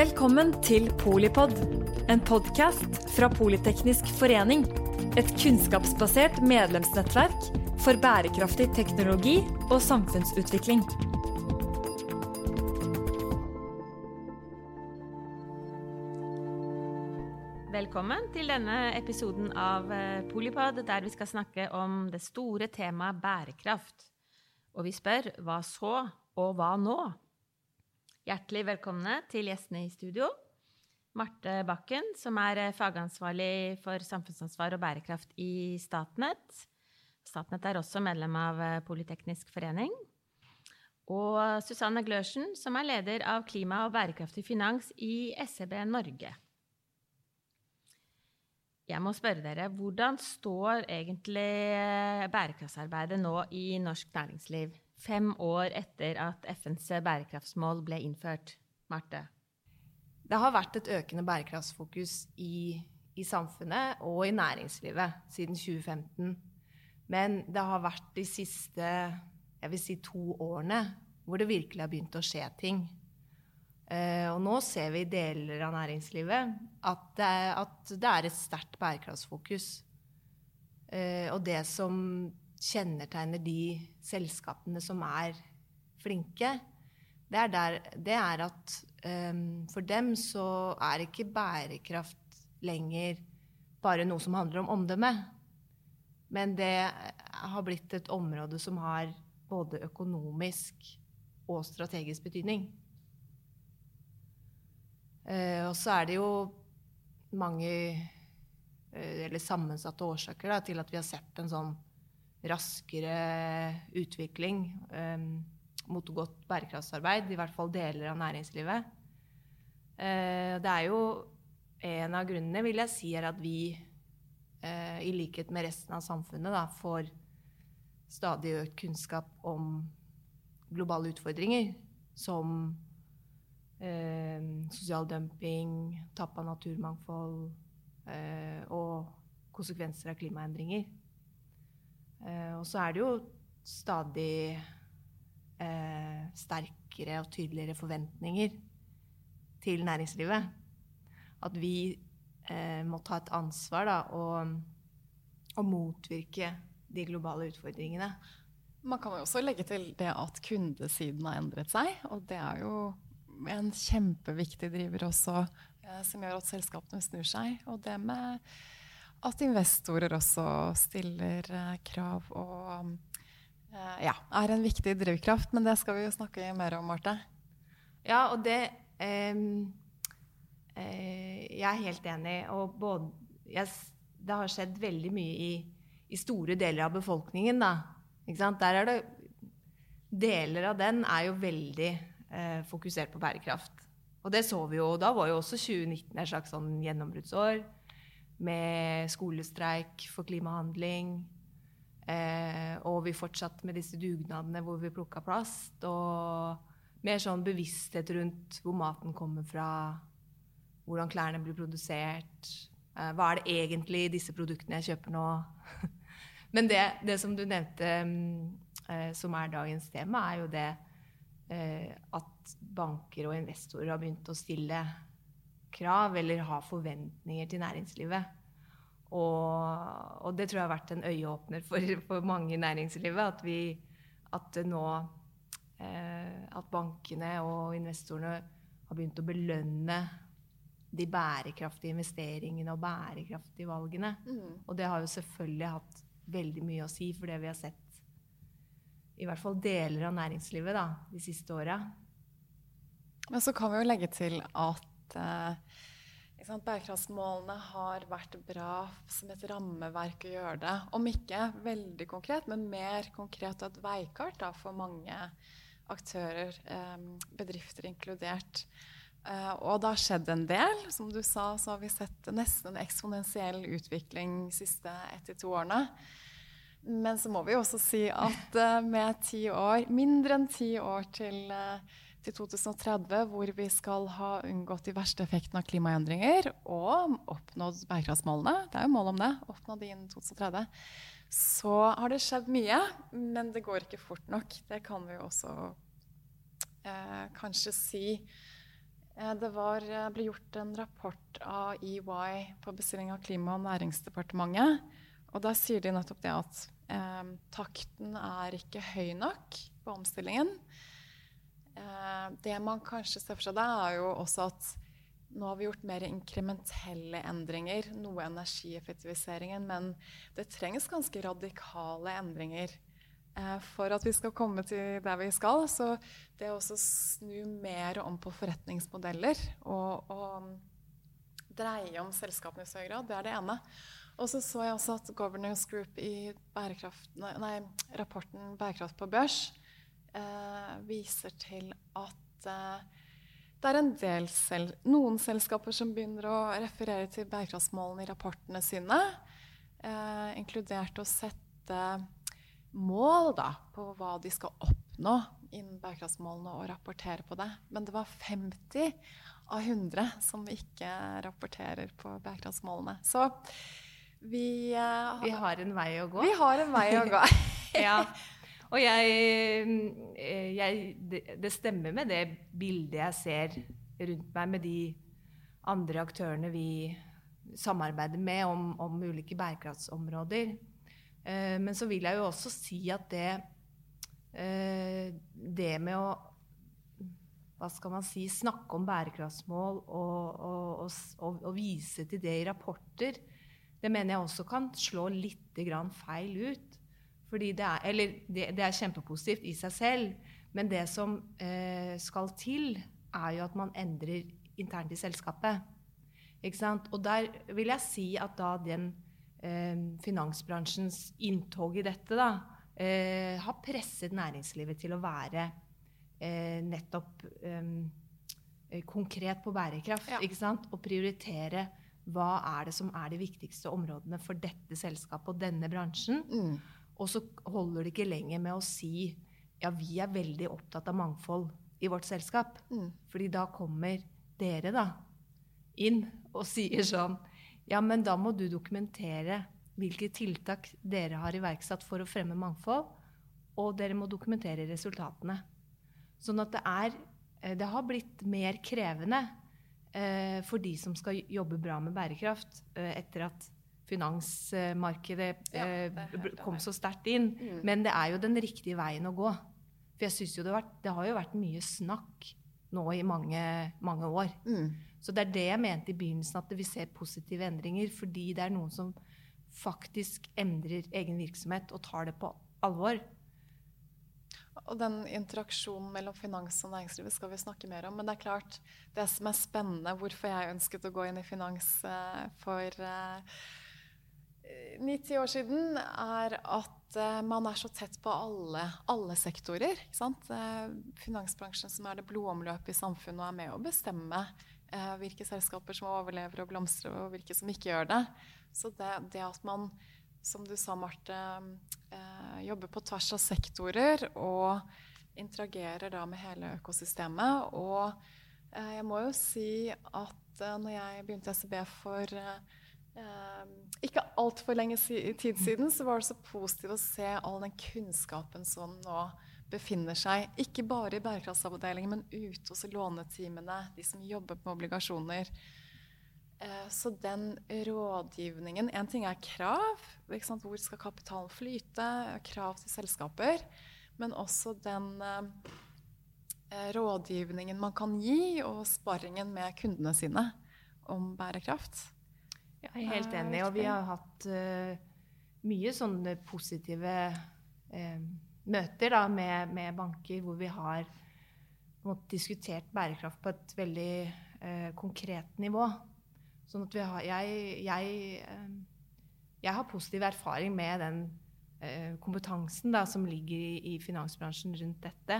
Velkommen til Polipod, en podkast fra Politeknisk forening. Et kunnskapsbasert medlemsnettverk for bærekraftig teknologi og samfunnsutvikling. Velkommen til denne episoden av eh, Polipod, der vi skal snakke om det store temaet bærekraft. Og vi spør hva så, og hva nå? Hjertelig velkomne til gjestene i studio. Marte Bakken, som er eh, fagansvarlig for samfunnsansvar og bærekraft i Statnett. Statnett er også medlem av eh, Politeknisk forening. Og Susanne Glørsen, som er leder av klima- og bærekraftig finans i SEB Norge. Jeg må spørre dere, Hvordan står egentlig eh, bærekraftsarbeidet nå i norsk næringsliv, fem år etter at FNs bærekraftsmål ble innført? Marte? Det har vært et økende bærekraftsfokus i, i samfunnet og i næringslivet siden 2015. Men det har vært de siste jeg vil si, to årene hvor det virkelig har begynt å skje ting. Uh, og nå ser vi i deler av næringslivet at det er, at det er et sterkt bærekraftsfokus. Uh, og det som kjennetegner de selskapene som er flinke, det er, der, det er at um, for dem så er ikke bærekraft lenger bare noe som handler om omdømme. Men det har blitt et område som har både økonomisk og strategisk betydning. Uh, og så er det jo mange uh, eller sammensatte årsaker da, til at vi har sett en sånn raskere utvikling um, mot godt bærekraftsarbeid, i hvert fall deler av næringslivet. Uh, det er jo en av grunnene, vil jeg si, er at vi, uh, i likhet med resten av samfunnet, da, får stadig økt kunnskap om globale utfordringer som uh, sosial dumping, tap av naturmangfold eh, og konsekvenser av klimaendringer. Eh, og så er det jo stadig eh, sterkere og tydeligere forventninger til næringslivet. At vi eh, må ta et ansvar da, og, og motvirke de globale utfordringene. Man kan jo også legge til det at kundesiden har endret seg. Og det er jo en kjempeviktig driver også, som gjør at selskapene snur seg. Og det med at investorer også stiller eh, krav og eh, ja, er en viktig drivkraft. Men det skal vi jo snakke mer om, Marte. Ja, og det eh, Jeg er helt enig. Og både, jeg, det har skjedd veldig mye i, i store deler av befolkningen. Der er det Deler av den er jo veldig eh, fokusert på bærekraft. Og det så vi jo. Da var jo også 2019 et slags sånn gjennombruddsår. Med skolestreik for klimahandling. Eh, og vi fortsatte med disse dugnadene hvor vi plukka plast. Og mer sånn bevissthet rundt hvor maten kommer fra. Hvordan klærne blir produsert. Eh, hva er det egentlig i disse produktene jeg kjøper nå? Men det, det, som du nevnte, eh, som er dagens tema, er jo det Eh, at banker og investorer har begynt å stille krav eller ha forventninger til næringslivet. Og, og det tror jeg har vært en øyeåpner for, for mange i næringslivet. At, vi, at nå eh, At bankene og investorene har begynt å belønne de bærekraftige investeringene og bærekraftige valgene. Mm. Og det har jo selvfølgelig hatt veldig mye å si for det vi har sett i hvert fall deler av næringslivet da, de siste åra. Men så kan vi jo legge til at eh, sant, bærekraftsmålene har vært bra som et rammeverk å gjøre det. Om ikke veldig konkret, men mer konkret og et veikart da, for mange aktører, eh, bedrifter inkludert. Uh, og det har skjedd en del. Som du sa, så har vi sett nesten en eksponentiell utvikling de siste ett til to årene. Men så må vi også si at uh, med ti år, mindre enn ti år til, uh, til, 2030, hvor vi skal ha unngått de verste effektene av klimaendringer og oppnådd bærekraftsmålene, det er jo mål om det, oppnådd innen 2030, så har det skjedd mye. Men det går ikke fort nok. Det kan vi jo også eh, kanskje si Eh, det var, eh, ble gjort en rapport av EY på bestilling av Klima- og næringsdepartementet. Og der sier de nettopp det at eh, takten er ikke høy nok på omstillingen. Eh, det man kanskje ser for seg der, er jo også at nå har vi gjort mer inkrementelle endringer, noe energieffektiviseringen, men det trengs ganske radikale endringer eh, for at vi skal komme til der vi skal. Så det å snu mer om på forretningsmodeller og, og dreie om selskapene i større grad, det er det ene. Og så så jeg også at Governance Group i nei, rapporten 'Bærekraft på børs' viser til at eh, det er en del sel noen selskaper som begynner å referere til bærekraftsmålene i rapportene sine, eh, inkludert å sette mål da, på hva de skal oppnå innen bærekraftsmålene, og rapportere på det. Men det var 50 av 100 som ikke rapporterer på bærekraftsmålene. Så vi, uh, vi har en vei å gå. Vi har en vei å gå. ja. Og jeg, eh, jeg det, stemmer med det bildet jeg ser rundt meg med de andre aktørene vi samarbeider med om, om ulike bærekraftsområder. Eh, men så vil jeg jo også si at det, eh, det med å hva skal man si, snakke om bærekraftsmål og, og, og, og vise til det i rapporter, det mener jeg også kan slå litt feil ut. Fordi det er, eller det, det, er kjempepositivt i seg selv, men det som eh, skal til, er jo at man endrer internt i selskapet. Ikke sant? Og der vil jeg si at da den eh, finansbransjens inntog i dette da, eh, har presset næringslivet til å være eh, nettopp eh, konkret på bærekraft. Ja. Ikke sant? Og prioritere hva er det som er de viktigste områdene for dette selskapet og denne bransjen. Mm. Og så holder det ikke lenger med å si ja, vi er veldig opptatt av mangfold i vårt selskap. Mm. Fordi da kommer dere da inn og sier sånn Ja, men da må du dokumentere hvilke tiltak dere har iverksatt for å fremme mangfold, og dere må dokumentere resultatene. Sånn at det er eh, Det har blitt mer krevende eh, for de som skal jobbe bra med bærekraft, eh, etter at finansmarkedet ja, eh, kom så sterkt inn. Mm. Men det er jo den riktige veien å gå. For jeg synes jo det, har vært, det har jo vært mye snakk nå i mange, mange år. Mm. Så det er det jeg mente i begynnelsen, at vi ser positive endringer. Fordi det er noen som faktisk endrer egen virksomhet og tar det på alvor. Og den interaksjonen mellom finans og næringslivet skal vi snakke mer om. Men det er klart, det som er spennende, hvorfor jeg ønsket å gå inn i finans uh, for uh, ni-ti år siden, er at uh, man er så tett på alle, alle sektorer. Uh, finansbransjen, som er det blodomløpet i samfunnet, og er med å bestemme uh, hvilke selskaper som overlever og blomstrer, og hvilke som ikke gjør det. Så det, det at man, som du sa, Marte, jobber på tvers av sektorer og interagerer da med hele økosystemet. Og jeg må jo si at når jeg begynte i SEB for ikke altfor lenge tid siden så var det så positivt å se all den kunnskapen som nå befinner seg, ikke bare i bærekraftsavdelingen, men ute hos låneteamene, de som jobber med obligasjoner. Uh, så den rådgivningen En ting er krav. Hvor skal kapitalen flyte? Krav til selskaper. Men også den uh, rådgivningen man kan gi, og sparringen med kundene sine om bærekraft. Jeg er helt enig. Og vi har hatt uh, mye sånne positive uh, møter da, med, med, banker hvor vi har måtte, diskutert bærekraft på et veldig uh, konkret nivå. Sånn at vi har Jeg, jeg, jeg har positiv erfaring med den kompetansen da, som ligger i, i finansbransjen rundt dette.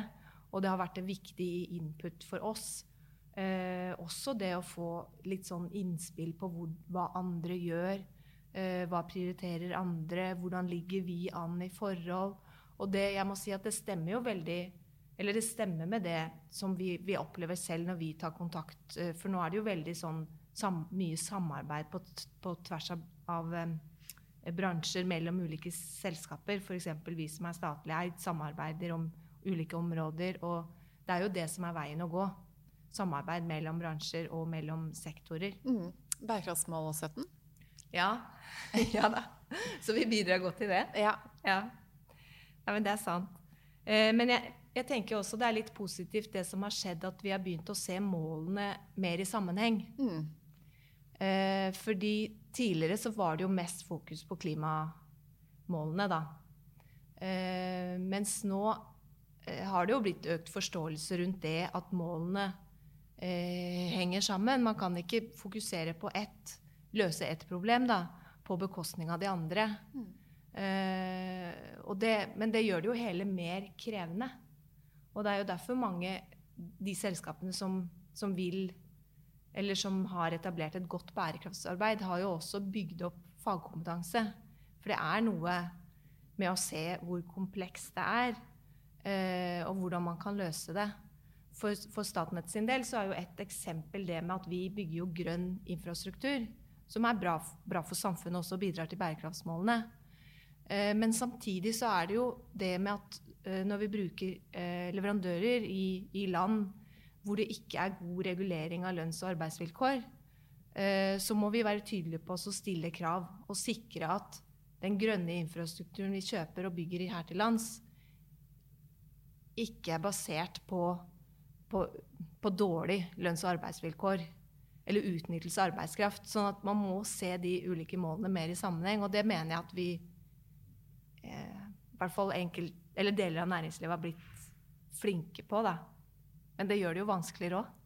Og det har vært en viktig input for oss Eh, også det å få litt sånn innspill på hvor, hva andre gjør. Eh, hva prioriterer andre? Hvordan ligger vi an i forhold? Og det, jeg må si at det stemmer jo veldig Eller det stemmer med det som vi, vi opplever selv når vi tar kontakt. Eh, for nå er det jo veldig sånn sam, mye samarbeid på, på tvers av, av bransjer mellom ulike selskaper. F.eks. vi som er statlig eid, samarbeider om ulike områder. Og det er jo det som er veien å gå. Samarbeid mellom bransjer og mellom sektorer. Mm. Bærekraftsmål 17? Ja. ja da. Så vi bidrar godt til det. Ja. Ja, ja men det er sant. Eh, men jeg, jeg tenker også det er litt positivt det som har skjedd, at vi har begynt å se målene mer i sammenheng. Mm. Eh, fordi tidligere så var det jo mest fokus på klimamålene, da. Eh, mens nå eh, har det jo blitt økt forståelse rundt det at målene eh, henger sammen. Man kan ikke fokusere på ett, løse ett problem da, på bekostning av de andre. Mm. Eh, det, men det gjør det jo hele mer krevende. Og det er jo derfor mange de selskapene som, som vil eller som har etablert et godt bærekraftsarbeid, har jo også bygd opp fagkompetanse. For det er noe med å se hvor komplekst det er, eh, og hvordan man kan løse det. For, for Statnett sin del så er jo et eksempel det med at vi bygger jo grønn infrastruktur, som er bra, bra for samfunnet også og bidrar til bærekraftsmålene. Eh, men samtidig så er det jo det med at eh, når vi bruker eh, leverandører i, i land hvor det ikke er god regulering av lønns- og arbeidsvilkår, eh, så må vi være tydelige på å stille krav og sikre at den grønne infrastrukturen vi kjøper og bygger her til lands, ikke er basert på, på, på dårlig lønns- og arbeidsvilkår eller utnyttelse av arbeidskraft. Sånn at man må se de ulike målene mer i sammenheng. Og det mener jeg at vi, eh, i hvert fall enkelt, eller deler av næringslivet, har blitt flinke på. da. Men det gjør det jo vanskeligere òg.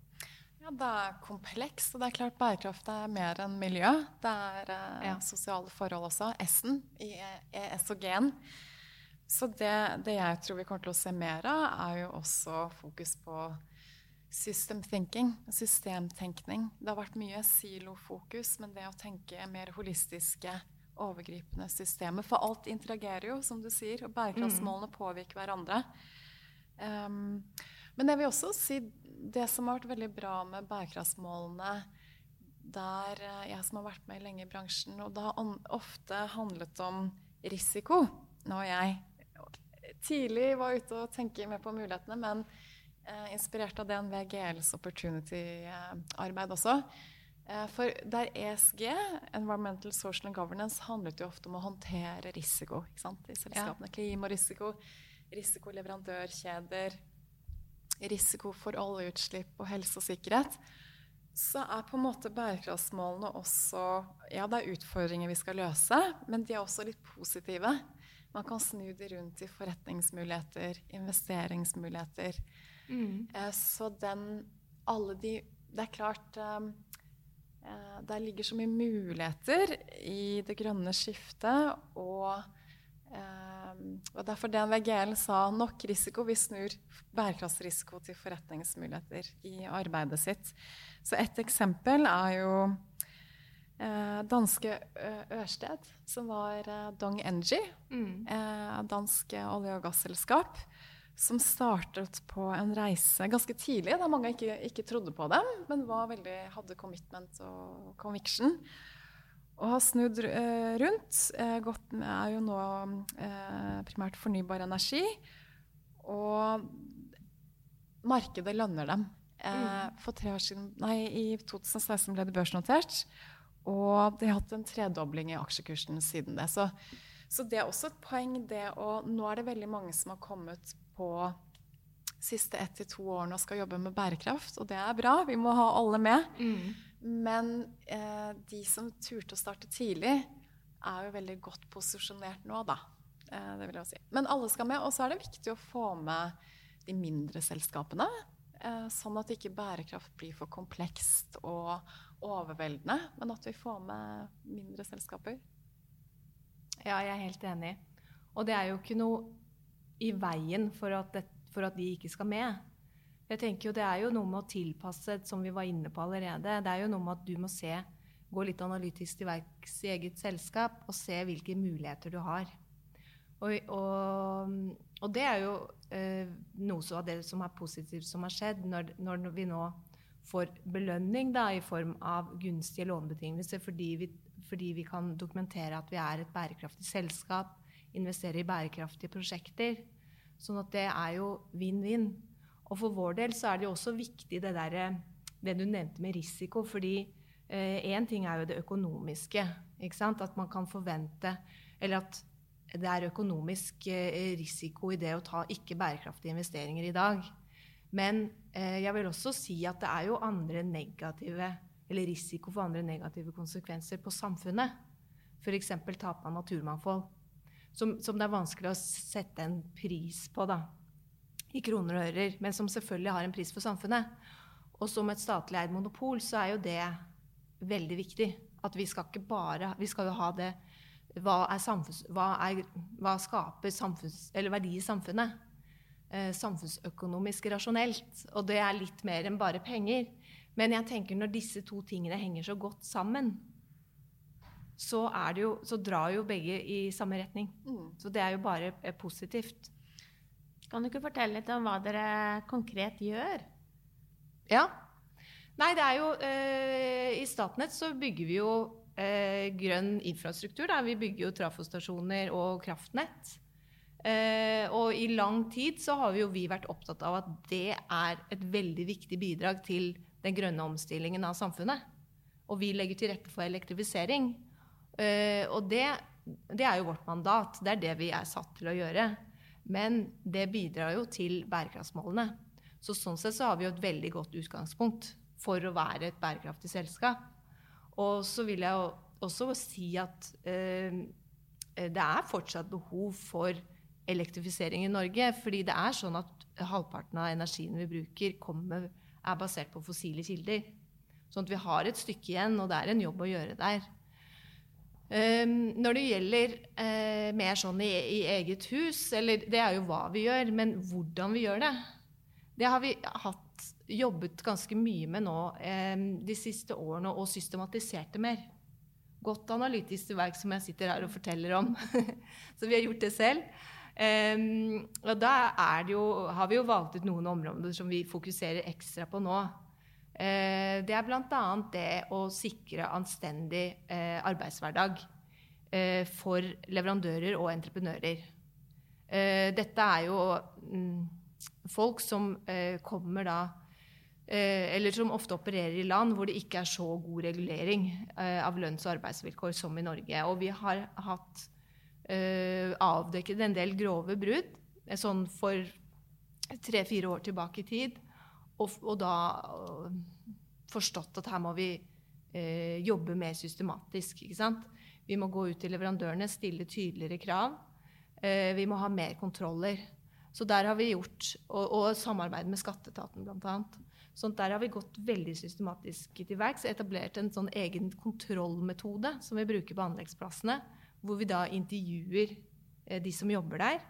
Ja, det er komplekst. Og det er klart bærekraft er mer enn miljø. Det er eh, Ja. sosiale forhold også. S-en i og G-en. Så det, det jeg tror vi kommer til å se mer av, er jo også fokus på system thinking, systemtenkning. Det har vært mye silofokus, men det å tenke mer holistiske, overgripende systemer For alt interagerer jo, som du sier, og bærekraftsmålene påvirker hverandre. Um, men jeg vil også si det som har vært veldig bra med bærekraftsmålene der eh, jeg som har vært med lenge i bransjen, og det har ofte handlet om risiko. Nå har jeg tidlig var ute og tenkte mer på mulighetene, men inspirert av DNV GLs opportunity-arbeid også. Eh, for der ESG, Environmental Social and Governance, handlet jo ofte om å håndtere risiko i selskapene. Ja. Klimarisiko, risikoleverandørkjeder, risiko for oljeutslipp og helse og sikkerhet, så er på en måte bærekraftsmålene også Ja, det er utfordringer vi skal løse, men de er også litt positive. Man kan snu de rundt i forretningsmuligheter, investeringsmuligheter. Mm. Eh, så den Alle de Det er klart eh, eh, Der ligger så mye muligheter i det grønne skiftet og og derfor DNVGL sa nok risiko. Vi snur bærekraftsrisiko til forretningsmuligheter i arbeidet sitt. Så et eksempel er jo Eh, danske Ørsted, som var eh, Dong Energy. Mm. Eh, dansk olje- og gasselskap. Som startet på en reise ganske tidlig, da mange ikke, ikke trodde på dem, men veldig, hadde commitment og conviction. Og har snudd eh, rundt. Eh, gått med, er jo nå eh, primært fornybar energi. Og markedet lønner dem. Mm. For tre år siden, nei, I 2016 ble det børsnotert. Og de har hatt en tredobling i aksjekursen siden det. Så, så det er også et poeng, det å Nå er det veldig mange som har kommet på siste ett til to årene og skal jobbe med bærekraft, og det er bra. Vi må ha alle med. Mm. Men eh, de som turte å starte tidlig, er jo veldig godt posisjonert nå, da. Eh, det vil jeg si. Men alle skal med. Og så er det viktig å få med de mindre selskapene. Eh, sånn at ikke bærekraft blir for komplekst og overveldende. Men at vi får med mindre selskaper. Ja, jeg er helt enig. Og det er jo ikke noe i veien for at, det, for at de ikke skal med. Jeg tenker jo Det er jo noe med å tilpasse, som vi var inne på allerede. Det er jo noe med at du må se, gå litt analytisk til verks i eget selskap og se hvilke muligheter du har. Og, og, og det er jo eh, noe av det som er positivt som har skjedd, når, når vi nå får belønning da, i form av gunstige lånebetingelser fordi vi, fordi vi kan dokumentere at vi er et bærekraftig selskap, investere i bærekraftige prosjekter. Sånn at det er jo vinn-vinn. Og for vår del så er det jo også viktig det, der, det du nevnte med risiko. fordi én eh, ting er jo det økonomiske. Ikke sant? At man kan forvente Eller at det er økonomisk eh, risiko i det å ta ikke bærekraftige investeringer i dag. Men eh, jeg vil også si at det er jo andre negative eller risiko for andre negative konsekvenser på samfunnet. F.eks. tap av naturmangfold. Som, som, det er vanskelig å sette en pris på da, i kroner og ører, men som selvfølgelig har en pris for samfunnet. Og som et statlig eid monopol så er jo det veldig viktig. At vi skal ikke bare Vi skal jo ha det Hva, er samfunns, hva, er, hva skaper samfunns, verdi i samfunnet? Eh, samfunnsøkonomisk rasjonelt. Og det er litt mer enn bare penger. Men jeg tenker når disse to tingene henger så godt sammen, så, jo, så drar jo begge i samme retning. Mm. Så det er jo bare eh, positivt. Kan du ikke fortelle litt om hva dere konkret gjør? Ja. Nei, det er jo eh, I Statnett så bygger vi jo eh, grønn infrastruktur. Da. Vi bygger jo trafostasjoner og kraftnett. Eh, og i lang tid så har vi jo vi vært opptatt av at det er et veldig viktig bidrag til den grønne omstillingen av samfunnet. Og vi legger til rette for elektrifisering. Eh, og det, det er jo vårt mandat. Det er det vi er satt til å gjøre. Men det bidrar jo til bærekraftsmålene. Så sånn sett så har vi jo et veldig godt utgangspunkt for å være et bærekraftig selskap. Og så vil jeg også si at eh, det er fortsatt behov for elektrifisering i Norge. Fordi det er sånn at halvparten av energien vi bruker, kommer er basert på fossile kilder. Sånn at vi har et stykke igjen, og det er en jobb å gjøre der. Um, når det gjelder uh, mer sånn i, i, eget hus, eller det er jo hva vi gjør, men hvordan vi gjør det, det har vi hatt, jobbet ganske mye med nå um, de siste årene, og systematisert det mer. Godt analytisk verk som jeg sitter her og forteller om. Så vi har gjort det selv. Um, og da jo, har vi jo valgt ut noen områder som vi fokuserer ekstra på nå. Uh, det er bl.a. det å sikre anstendig uh, arbeidshverdag uh, for leverandører og entreprenører. dette er jo um, folk som kommer da eller som ofte opererer i land hvor det ikke er så god regulering av lønns- og arbeidsvilkår som i Norge. Og vi har hatt avdekket en del grove brudd eh, sånn for tre-fire år tilbake i tid. Og, og da uh, forstått at her må vi eh, jobbe mer systematisk. ikke sant? Vi må gå ut til leverandørene, stille tydeligere krav. vi må ha mer kontroller. Så der har vi gjort, Og, og samarbeid med skatteetaten, bl.a. Så der har vi gått veldig systematisk til verks. Etablert en sånn egen kontrollmetode som vi bruker på anleggsplassene hvor vi da intervjuer eh, de som jobber der,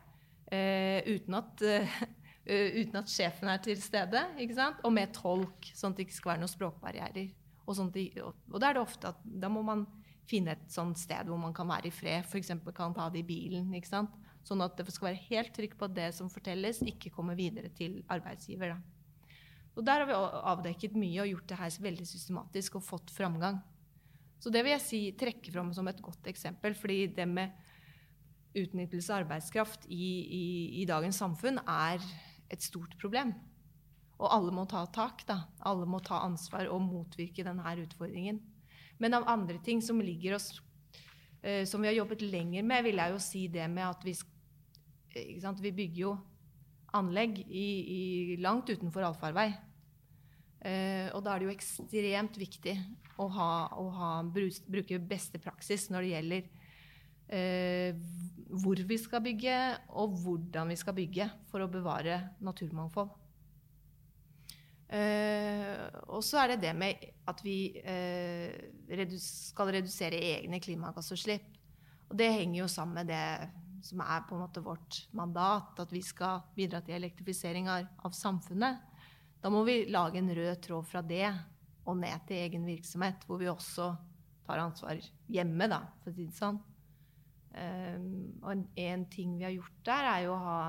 eh, uten at, eh, uten at sjefen er til stede, og med tolk, sånn at det ikke skal være noen språkbarrierer. Og, sånt, og da er det ofte at da må man finne et sånt sted hvor man kan være i fred. F.eks. kan ta det i bilen. ikke sant? Sånn at det skal være helt trygt på at det som fortelles, ikke kommer videre til arbeidsgiver. Da. Og Der har vi avdekket mye og gjort det her veldig systematisk og fått framgang. Så det vil jeg si trekke fram som et godt eksempel. fordi det med utnyttelse av arbeidskraft i, i, i, dagens samfunn er et stort problem. Og alle må ta tak. da. Alle må ta ansvar og motvirke denne utfordringen. Men av andre ting som ligger oss uh, som vi har jobbet lenger med, vil jeg jo si det med at vi, vi bygger jo anlegg i, i langt utenfor allfarvei. Uh, og da er det jo ekstremt viktig å, ha, å ha, bruke beste praksis når det gjelder uh, hvor vi skal bygge, og hvordan vi skal bygge for å bevare naturmangfold. Eh, og så er det det med at vi redus skal redusere egne klimagassutslipp. Og det henger jo sammen med det som er på en måte vårt mandat, at vi skal bidra til elektrifisering av samfunnet. Da må vi lage en rød tråd fra det og ned til egen virksomhet, hvor vi også tar ansvar hjemme, da, for å si det sånn. Um, og en, ting vi har gjort der, er jo å ha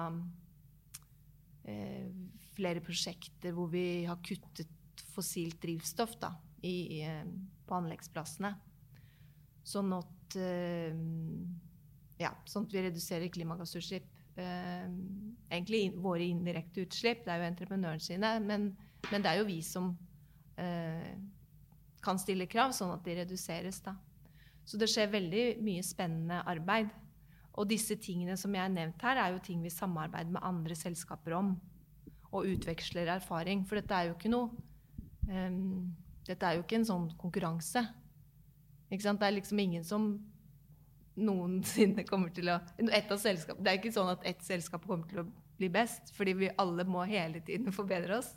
uh, flere prosjekter hvor vi har kuttet fossilt drivstoff da, i, i, på anleggsplassene. Sånn at, uh, ja, sånn at vi reduserer klimagassutslipp. Uh, egentlig in, våre indirekte utslipp. Det er jo entreprenøren sine. Men, men det er jo vi som eh, kan stille krav, sånn at de reduseres. da. Så det skjer veldig mye spennende arbeid. Og disse tingene som jeg har nevnt her, er jo ting vi samarbeider med andre selskaper om. Og utveksler erfaring. For dette er jo ikke noe um, Dette er jo ikke en sånn konkurranse. Ikke sant? Det er liksom ingen som noensinne kommer til å et av selskap, Det er ikke sånn at ett selskap kommer til å bli best, fordi vi alle må hele tiden forbedre oss.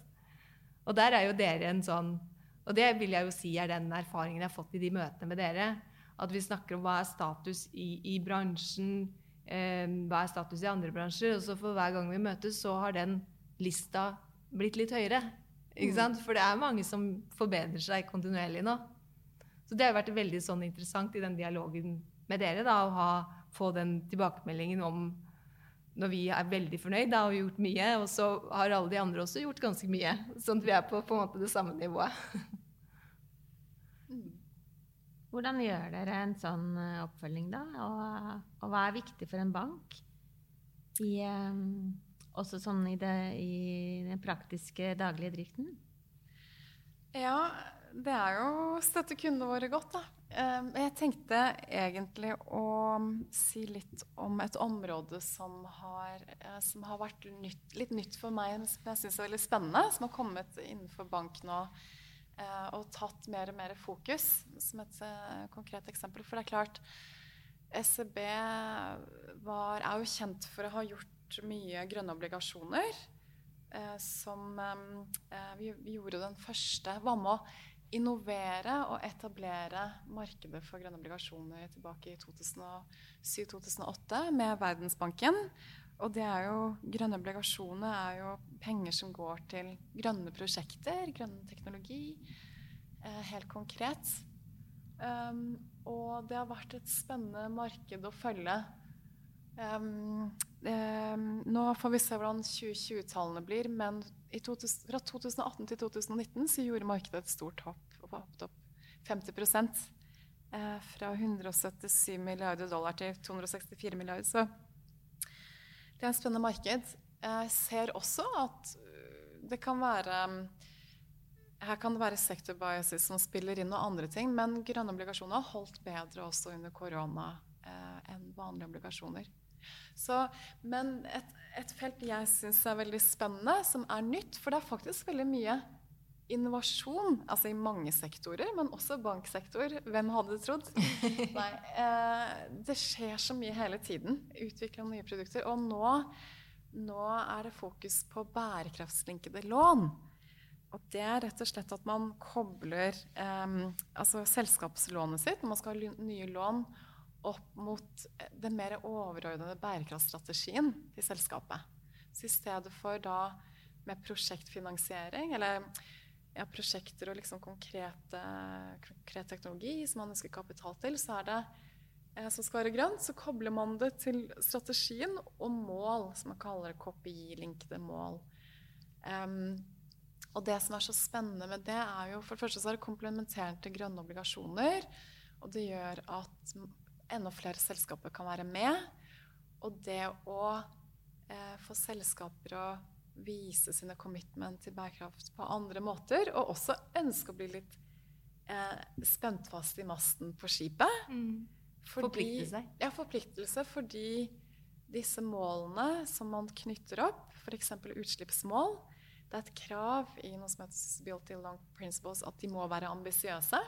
Og der er jo dere en sånn Og det vil jeg jo si er den erfaringen jeg har fått i de møtene med dere. At vi snakker om hva er status i, i bransjen, eh, hva er status i andre bransjer. Og så for hver gang vi møtes, så har den lista blitt litt høyere. Ikke mm. sant? For det er mange som forbedrer seg kontinuerlig nå. Så det har vært veldig sånn interessant i den dialogen med dere da, å ha, få den tilbakemeldingen om når vi er veldig fornøyd da, og har gjort mye, og så har alle de andre også gjort ganske mye. Sånn at vi er på, på en måte det samme nivået. Mm. Hvordan gjør dere en sånn eh, oppfølging, da? Og, og hva er viktig for en bank? I, um, også sånn i, det, i den praktiske daglige driften? Ja, det er jo å støtte kundene våre godt, da. Ehm, jeg tenkte egentlig å si litt om et område som har, eh, som har vært nytt, litt nytt for meg, som jeg syns er veldig spennende. Som har kommet innenfor bank nå eh, og tatt mer og mer fokus, som et eh, konkret eksempel. For det er klart, SEB var, er jo kjent for å ha gjort mye grønne obligasjoner. som vi, vi, gjorde den første Var med å innovere og etablere markedet for grønne obligasjoner tilbake i 2007-2008 med Verdensbanken. Og det er jo, grønne obligasjoner er jo penger som går til grønne prosjekter, grønn teknologi, eh, helt konkret. Um, og det har vært et spennende marked å følge. Um, um, nå får vi se hvordan 2020-tallene blir, men 2000, fra 2018 til 2019 så gjorde markedet et stort hopp og hoppet opp 50 eh, Fra 177 milliarder dollar til 264 milliarder. Så det er en spennende marked. Jeg ser også at øh, det kan være her kan det være sector biases som spiller inn, og andre ting, men grønne obligasjoner har holdt bedre også under korona eh, enn vanlige obligasjoner. Så, men et, et felt jeg syns er veldig spennende, som er nytt, for det er faktisk veldig mye innovasjon, altså i mange sektorer, men også banksektor. Hvem hadde trodd? Nei, eh, det skjer så mye hele tiden. Utvikle nye produkter. Og nå, nå er det fokus på bærekraftslinkede lån. Og det er rett og slett at man kobler eh, altså selskapslånet sitt når man skal ha nye lån, opp mot den mer overordnede bærekraftstrategien til selskapet. Så i stedet for da med prosjektfinansiering, eller ja, prosjekter og liksom konkrete, konkret teknologi som man ønsker kapital til, så er det eh, som skal være grønt, så kobler man det til strategien og mål, som man kaller KPI-linkede mål. Um, og det som er så spennende med det, er jo for det første så er det komplementerende til grønne obligasjoner. Og det gjør at enda flere selskaper kan være med. Og det å eh, få selskaper å vise sine commitment til bærekraft på andre måter, og også ønske å bli litt eh, spent fast i masten på skipet. Mm. Forpliktelse. Ja, forpliktelse fordi disse målene som man knytter opp, f.eks. utslippsmål, det er et krav i noe som heter Built in Long Principles at de må være ambisiøse.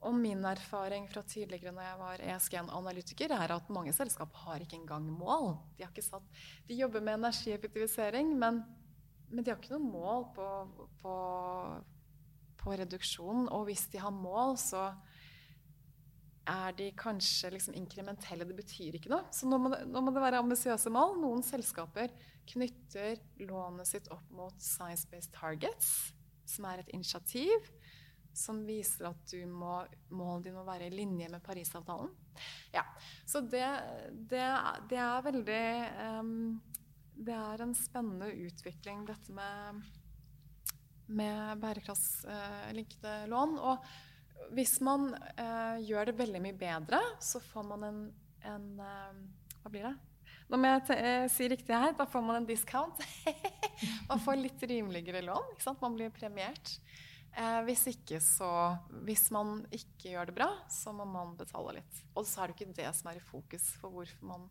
Og min erfaring fra tidligere når jeg var ESG-analytiker, er at mange selskap har ikke engang mål. De, satt, de jobber med energieffektivisering, men, men, de har ikke noe mål på, på, på, reduksjon. Og hvis de har mål, så er de kanskje liksom inkrementelle. Det betyr ikke noe. Så nå må det, nå må det være ambisiøse mål. Noen selskaper knytter lånet sitt opp mot Science Based Targets, som er et initiativ som viser at du må, målene dine må være i linje med Parisavtalen. Ja, Så det, det, det er veldig um, Det er en spennende utvikling, dette med, med bærekraftslinkede uh, lån. Og hvis man uh, gjør det veldig mye bedre, så får man en, en uh, Hva blir det? Nå må jeg eh, si riktig her. Da får man en discount. man får litt rimeligere lån. Man blir premiert. Eh, hvis ikke så Hvis man ikke gjør det bra, så må man betale litt. Og så er det ikke det som er i fokus for hvorfor, man,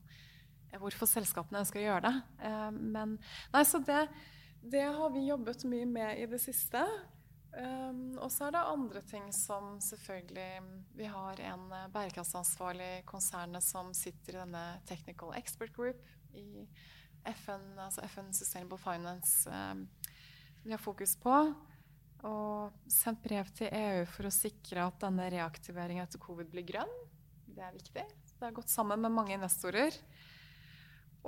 eh, hvorfor selskapene ønsker å gjøre det. Eh, men nei, så det, det har vi jobbet mye med i det siste. Um, og så er det andre ting som selvfølgelig Vi har en uh, bærekraftsansvarlig konsernet som sitter i denne Technical Expert Group i FN, altså FN Sustainable Finance. Um, vi har fokus på. Og sendt brev til EU for å sikre at denne reaktiveringen etter covid blir grønn. Det er viktig. Det har gått sammen med mange investorer.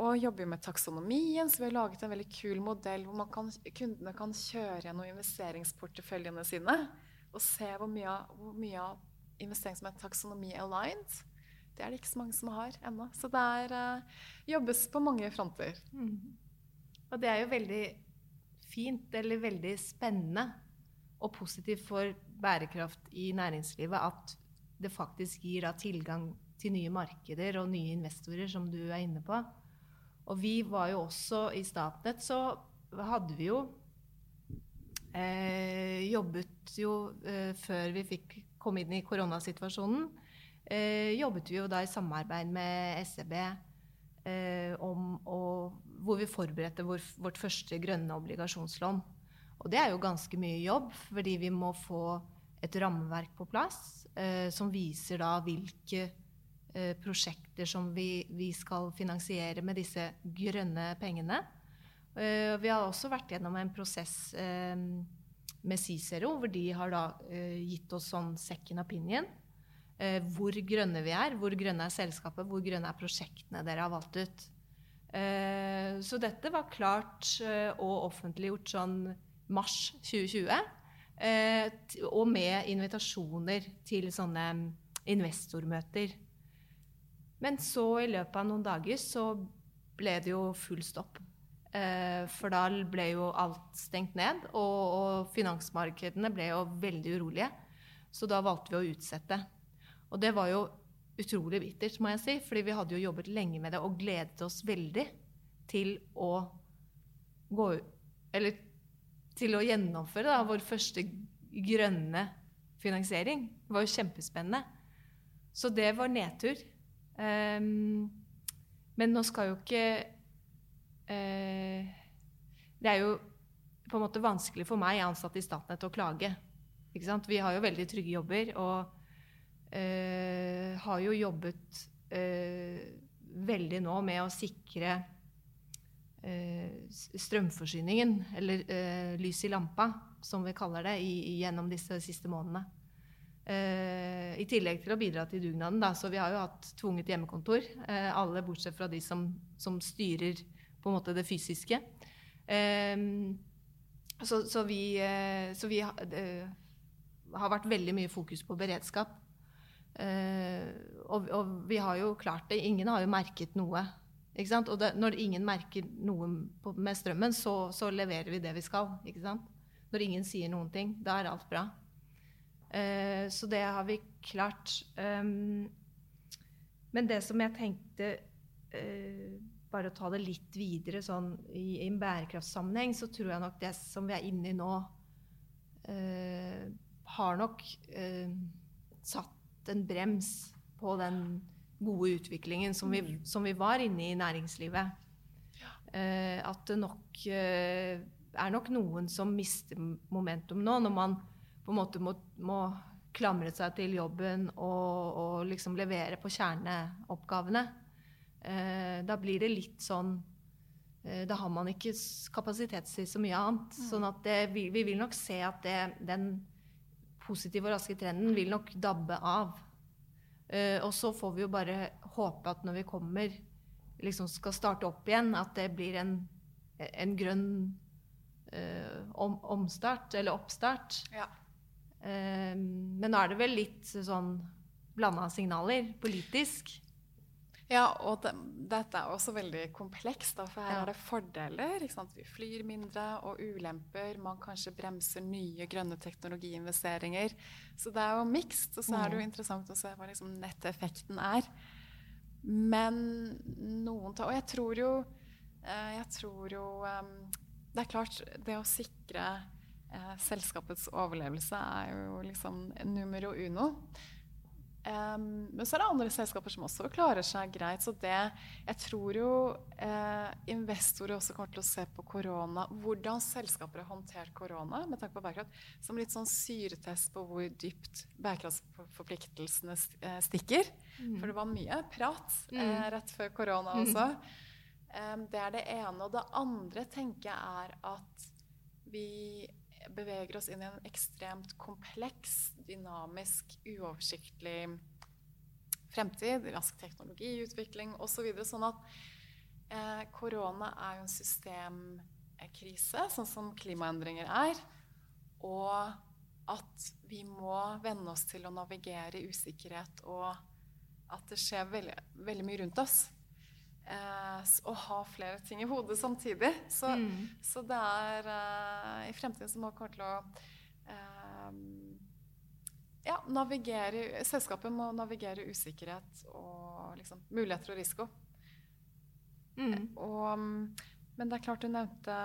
Og jobber med taksonomien, så vi har laget en veldig kul modell hvor kan, kundene kan kjøre gjennom investeringsporteføljene sine og se hvor mye, hvor mye av investering som er taksonomi-aligned. Det er det ikke så mange som har ennå. Så det er, uh, jobbes på mange fronter. Mm. Og det er jo veldig fint, eller veldig spennende og positivt for bærekraft i næringslivet at det faktisk gir da, tilgang til nye markeder og nye investorer, som du er inne på. Og vi var jo også i Statnett, så hadde vi jo eh, Jobbet jo eh, før vi fikk komme inn i koronasituasjonen, eh, jobbet vi jo da i samarbeid med SEB eh, om å, hvor vi forberedte vår, vårt første grønne obligasjonslån. Og det er jo ganske mye jobb, fordi vi må få et rammeverk på plass eh, som viser da hvilke Eh, prosjekter som vi, vi, skal finansiere med disse grønne pengene. Eh, vi har også vært gjennom en prosess eh, med Cicero, hvor de har da gitt oss sånn second opinion. Hvor grønne vi er, hvor grønne er selskapet, hvor grønne er prosjektene dere har valgt ut. Så dette var klart og offentliggjort sånn mars 2020. Og med invitasjoner til sånne investormøter. Men så, i løpet av noen dager, så ble det jo full stopp. Eh, for da ble jo alt stengt ned, og, og, finansmarkedene ble jo veldig urolige. Så da valgte vi å utsette. Og det var jo utrolig bittert, må jeg si, fordi vi hadde jo jobbet lenge med det og gledet oss veldig til å gå Eller til å gjennomføre da, vår første grønne finansiering. Det var jo kjempespennende. Så det var nedtur. Um, men nå skal jo ikke uh, Det er jo på en måte vanskelig for meg, ansatt i Statnett, å klage. Vi har jo veldig trygge jobber og uh, har jo jobbet uh, veldig nå med å sikre strømforsyningen, eller lys i lampa, som vi kaller det, i, gjennom disse siste månedene. Uh, I tillegg til å bidra til dugnaden. Da. Så vi har jo hatt tvunget hjemmekontor. Alle bortsett fra de som, som, styrer på en måte det fysiske. Uh, så, så, vi, så vi ha, har vært veldig mye fokus på beredskap. Og, og, vi har jo klart det. Ingen har jo merket noe. Og det, når ingen merker noe på, med strømmen, så, så, leverer vi det vi skal. Når ingen sier noen ting, da er alt bra. Uh, så det har vi klart. Um, men det som jeg tenkte uh, Bare å ta det litt videre sånn i, i en bærekraftssammenheng, så tror jeg nok det som vi er inne i nå, uh, har nok satt en brems på den gode utviklingen som vi, mm. som vi var inne i næringslivet. næringslivet. at det nok er nok noen som mister momentum nå, når man på en måte må, må klamre seg til jobben og, og liksom levere på kjerneoppgavene. Eh, da blir det litt sånn eh, Da har man ikke kapasitet til så mye annet. Mm. sånn at det, vi, vi, vil nok se at det, den positive og raske trenden vil nok dabbe av. Eh, og så får vi jo bare håpe at når vi kommer, liksom skal starte opp igjen, at det blir en, en grønn eh, om, omstart, eller oppstart. Ja. Ehm, men nå er det vel litt sånn blanda signaler politisk. Ja, og det, dette er også veldig komplekst. Da, for her ja. er det fordeler. Vi flyr mindre, og ulemper. Man kanskje bremser nye grønne teknologiinvesteringer. Så det er jo mikst. Og så er det jo mm. interessant å se hva liksom netteffekten er. Men noen tar Og jeg tror jo, eh, jeg tror jo um, Det er klart, det å sikre eh, selskapets overlevelse er jo liksom numero uno. Um, men så er det andre selskaper som også klarer seg greit. Så det Jeg tror jo eh, investorer også kommer til å se på korona, hvordan selskaper har håndtert korona med tanke på bærekraft, som litt sånn syretest på hvor dypt bærekraftsforpliktelsene eh, stikker. Mm. For det var mye prat eh, mm. rett før korona mm. også. Um, det er det ene. Og det andre tenker jeg er at vi beveger oss inn i en ekstremt kompleks, dynamisk, uoversiktlig fremtid. Rask teknologiutvikling osv. Så sånn at eh, korona er jo en systemkrise, sånn som klimaendringer er. Og at vi må venne oss til å navigere i usikkerhet, og at det skjer veldig, veldig mye rundt oss å ha flere ting i hodet samtidig. Så, mm. så det er eh, I fremtiden så må vi komme til å eh, ja, navigere Selskapet må navigere usikkerhet og liksom, muligheter og risiko. Mm. Og, men det er klart du nevnte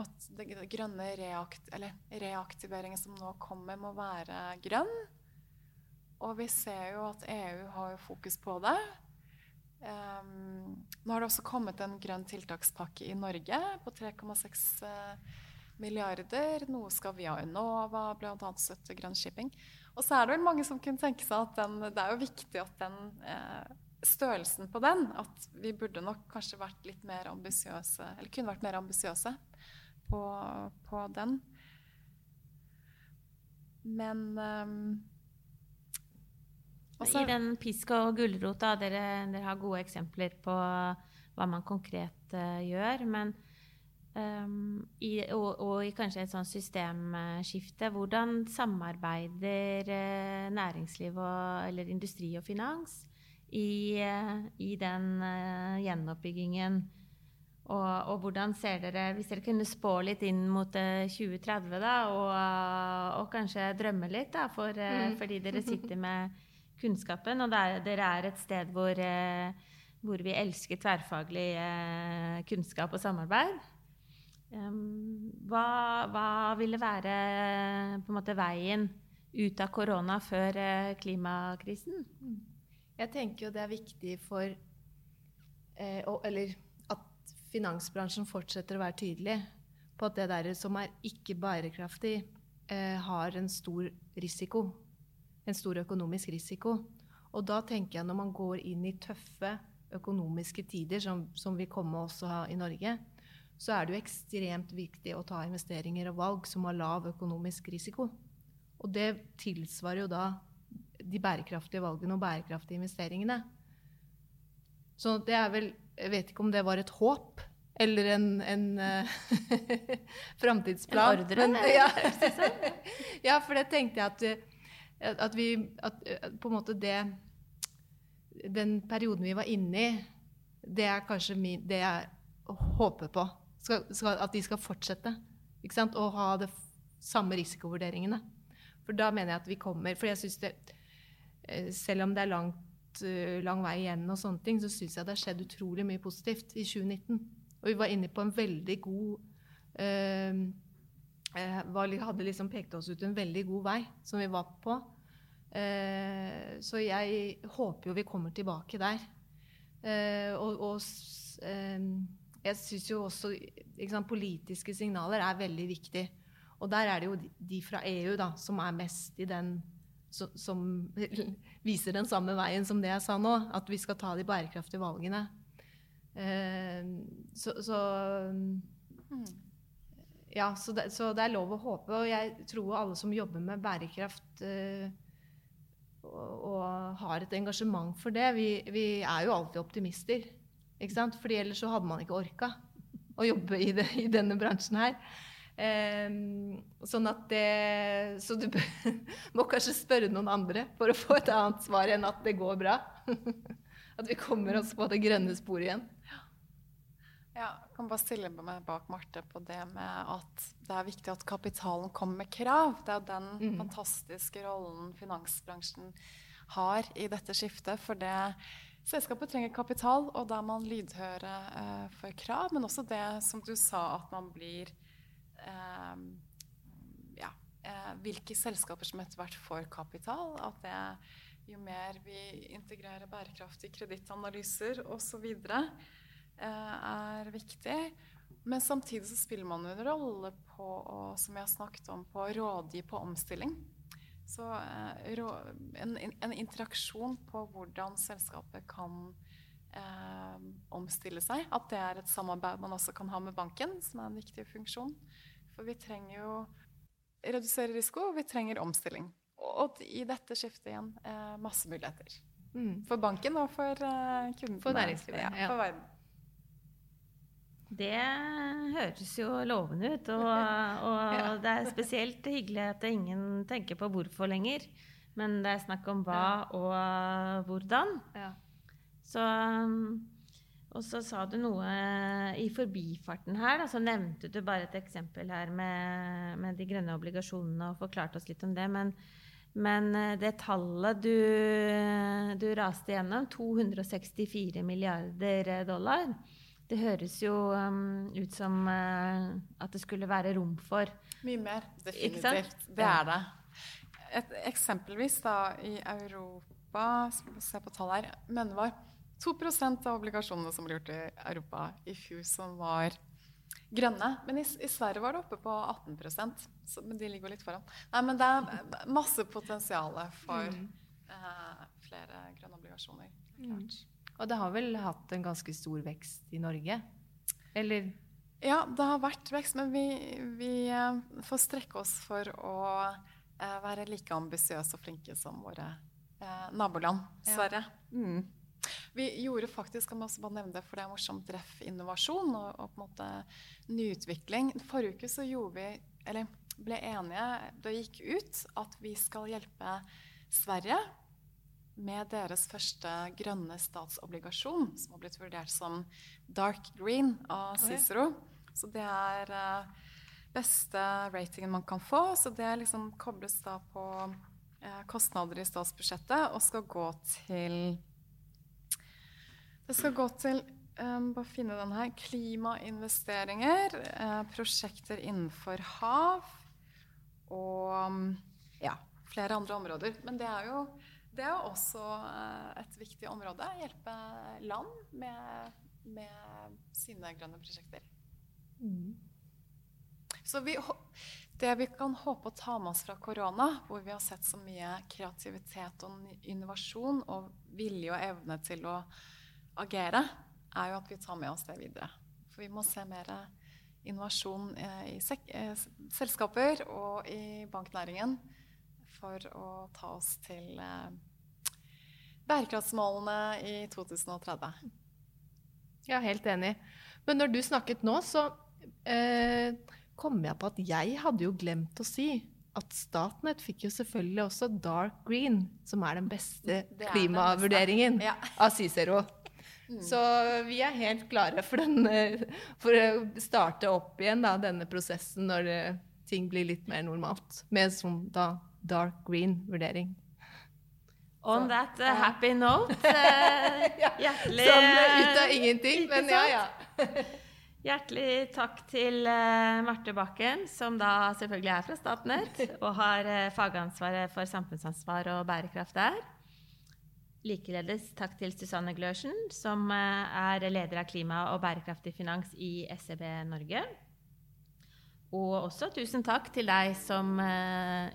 at det grønne reakt, reaktiveringen som nå kommer, må være grønn. Og vi ser jo at EU har fokus på det. Um, nå har det også kommet en grønn tiltakspakke i Norge på 3,6 uh, milliarder. Noe skal via Enova, bl.a. støtte grønn shipping. Og så er det vel mange som kunne tenke seg at den, det er jo viktig at den uh, størrelsen på den At vi burde nok kanskje vært litt mer ambisiøse, eller kunne vært mer ambisiøse på, på, den. Men um, også, I den pisk og gulrota, dere, dere, har gode eksempler på hva man konkret uh, gjør. Men um, i, og, og, i kanskje et sånt systemskifte, hvordan samarbeider uh, næringsliv og, eller industri og finans i, uh, i den gjenoppbyggingen? Og, og, hvordan ser dere, hvis dere kunne spå litt inn mot 2030, da, og, og kanskje drømme litt, da, for, mm. fordi dere sitter med kunnskapen. Og er, dere er et sted hvor, eh, hvor vi elsker tverrfaglig eh, kunnskap og samarbeid. Hva, hva ville være måte veien ut av korona før eh, klimakrisen? Jeg tenker jo det er viktig for Eller at finansbransjen fortsetter å være tydelig på at det der som er ikke bærekraftig, har en stor risiko en stor økonomisk risiko. Og da tenker jeg når man går inn i tøffe økonomiske tider, som, som vil komme også i Norge, så er det jo ekstremt viktig å ta investeringer og valg som har lav økonomisk risiko. Og det tilsvarer jo da de bærekraftige valgene og bærekraftige investeringene. Så det er vel Jeg vet ikke om det var et håp eller en, en uh, framtidsplan. En ordre? Men, ja. ja, for det tenkte jeg at at vi at, på en måte det Den perioden vi var inne i, det er kanskje min, det jeg håper på. Skal, skal, at de skal fortsette ikke sant? å ha de samme risikovurderingene. For da mener jeg at vi kommer For jeg syns det eh, Selv om det er langt, eh, lang vei igjen, og sånne ting, så syns jeg det har skjedd utrolig mye positivt i 2019. Og vi var inne på en veldig god var, hadde liksom pekt oss ut en veldig god vei som vi var på. Eh, så jeg håper jo vi kommer tilbake der. Eh, og, og eh, jeg syns jo også sant, Politiske signaler er veldig viktig. Og der er det jo de fra EU da, som er mest i den som, som viser den samme veien som det jeg sa nå. At vi skal ta de bærekraftige valgene. Eh, så, så mm. Ja, så det, så det, er lov å håpe. Og jeg tror alle som jobber med bærekraft uh, og, og, har et engasjement for det, vi, vi er jo alltid optimister. Ikke sant? Fordi ellers så hadde man ikke orka å jobbe i, det, i denne bransjen her. Um, sånn at det Så du må kanskje spørre noen andre for å få et annet svar enn at det går bra. at vi kommer oss på det grønne sporet igjen. Ja, jeg kan bare stille meg bak Marte på det med at det er viktig at kapitalen kommer med krav. Det er den mm. fantastiske rollen finansbransjen har i dette skiftet. For det Selskapet trenger kapital, og da er man lydhøre eh, for krav. Men også det som du sa, at man blir eh, Ja, eh, hvilke selskaper som etter hvert får kapital. At det, jo mer vi integrerer bærekraftige kredittanalyser osv., eh, er viktig. Men samtidig så spiller man en rolle på, å, som jeg har snakket om, på å rådgi på omstilling. Så eh, en, en, interaksjon på hvordan selskapet kan eh, omstille seg. At det er et samarbeid man også kan ha med banken, som er en viktig funksjon. For vi trenger jo redusere risiko, og vi trenger omstilling. Og i dette skiftet igjen eh, masse muligheter. Mm. For banken og for eh, kundene. For næringslivet. Ja, ja. For verden. Det høres jo lovende ut. Og, og ja. det er spesielt hyggelig at ingen tenker på hvorfor lenger. Men det er snakk om hva og hvordan. Ja. Så, og så sa du noe i forbifarten her. Da, så nevnte du bare et eksempel her med, med de grønne obligasjonene og forklarte oss litt om det. Men, men eh, det tallet du, du raste gjennom, 264 milliarder dollar det høres jo um, ut som uh, at det skulle være rom for Mye mer. Definitivt. Det er det. Et, eksempelvis da i Europa Se på tallet her. Men det var 2% av obligasjonene som ble gjort i Europa i fjor, som var grønne. Men i, i Sverige var det oppe på 18 så, Men de ligger jo litt foran. Nei, men det er masse potensial for mm. uh, flere grønne obligasjoner. Klart. Mm. Og det har vel hatt en ganske stor vekst i Norge? Eller? Ja, det har vært vekst, men vi, vi eh, får strekke oss for å eh, være like ambisiøse og flinke som våre eh, naboland. Sverige. Ja. Mm. Vi gjorde faktisk kan man også bare nevne det, for det er morsomt, Ref innovasjon og, og, på en måte nyutvikling. Forrige uke så gjorde vi, eller ble enige, det gikk ut at vi skal hjelpe Sverige med deres første grønne statsobligasjon, som har blitt vurdert som dark green av Cicero. Så det er uh, beste ratingen man kan få. Så det liksom kobles da på uh, kostnader i statsbudsjettet og skal gå til Det skal gå til um, bare finne den her. Klimainvesteringer, uh, prosjekter innenfor hav og um, ja, flere andre områder. Men det er jo det er jo også eh, et viktig område. Hjelpe land med, med sine grønne prosjekter. Mm. Så vi, det vi kan håpe å ta med oss fra korona, hvor vi har sett så mye kreativitet og innovasjon og vilje og evne til å agere, er jo at vi tar med oss det videre. For vi må se mer innovasjon eh, i eh, selskaper og i banknæringen for å ta oss til eh, bærekraftsmålene i 2030. Ja, helt enig. Men når du snakket nå, så eh, kom jeg på at jeg hadde jo glemt å si at Statnett fikk jo selvfølgelig også Dark Green, som er den beste klimavurderingen ja. av Cicero. Mm. Så vi er helt klare for, den, eh, for å starte opp igjen da, denne prosessen når eh, ting blir litt mer normalt, med sånn da dark green-vurdering. On that uh, happy note, uh, hjertelig Sånn ut av ingenting, men ja, ja. Hjertelig takk til uh, Marte Bakken, som da selvfølgelig er fra Statnett og har uh, fagansvaret for samfunnsansvar og bærekraft der. Likeledes takk til Susanne Glørsen, som uh, er leder av klima og bærekraftig finans i SEB Norge. Og også tusen takk til deg som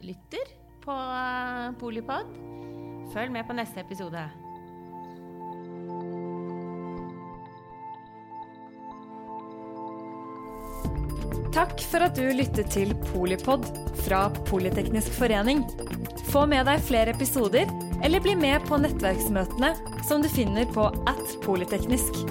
lytter på Polipod. Følg med på neste episode. Takk for at du lyttet til Polipod fra Politeknisk forening. Få med deg flere episoder, eller bli med på nettverksmøtene som du finner på at polyteknisk.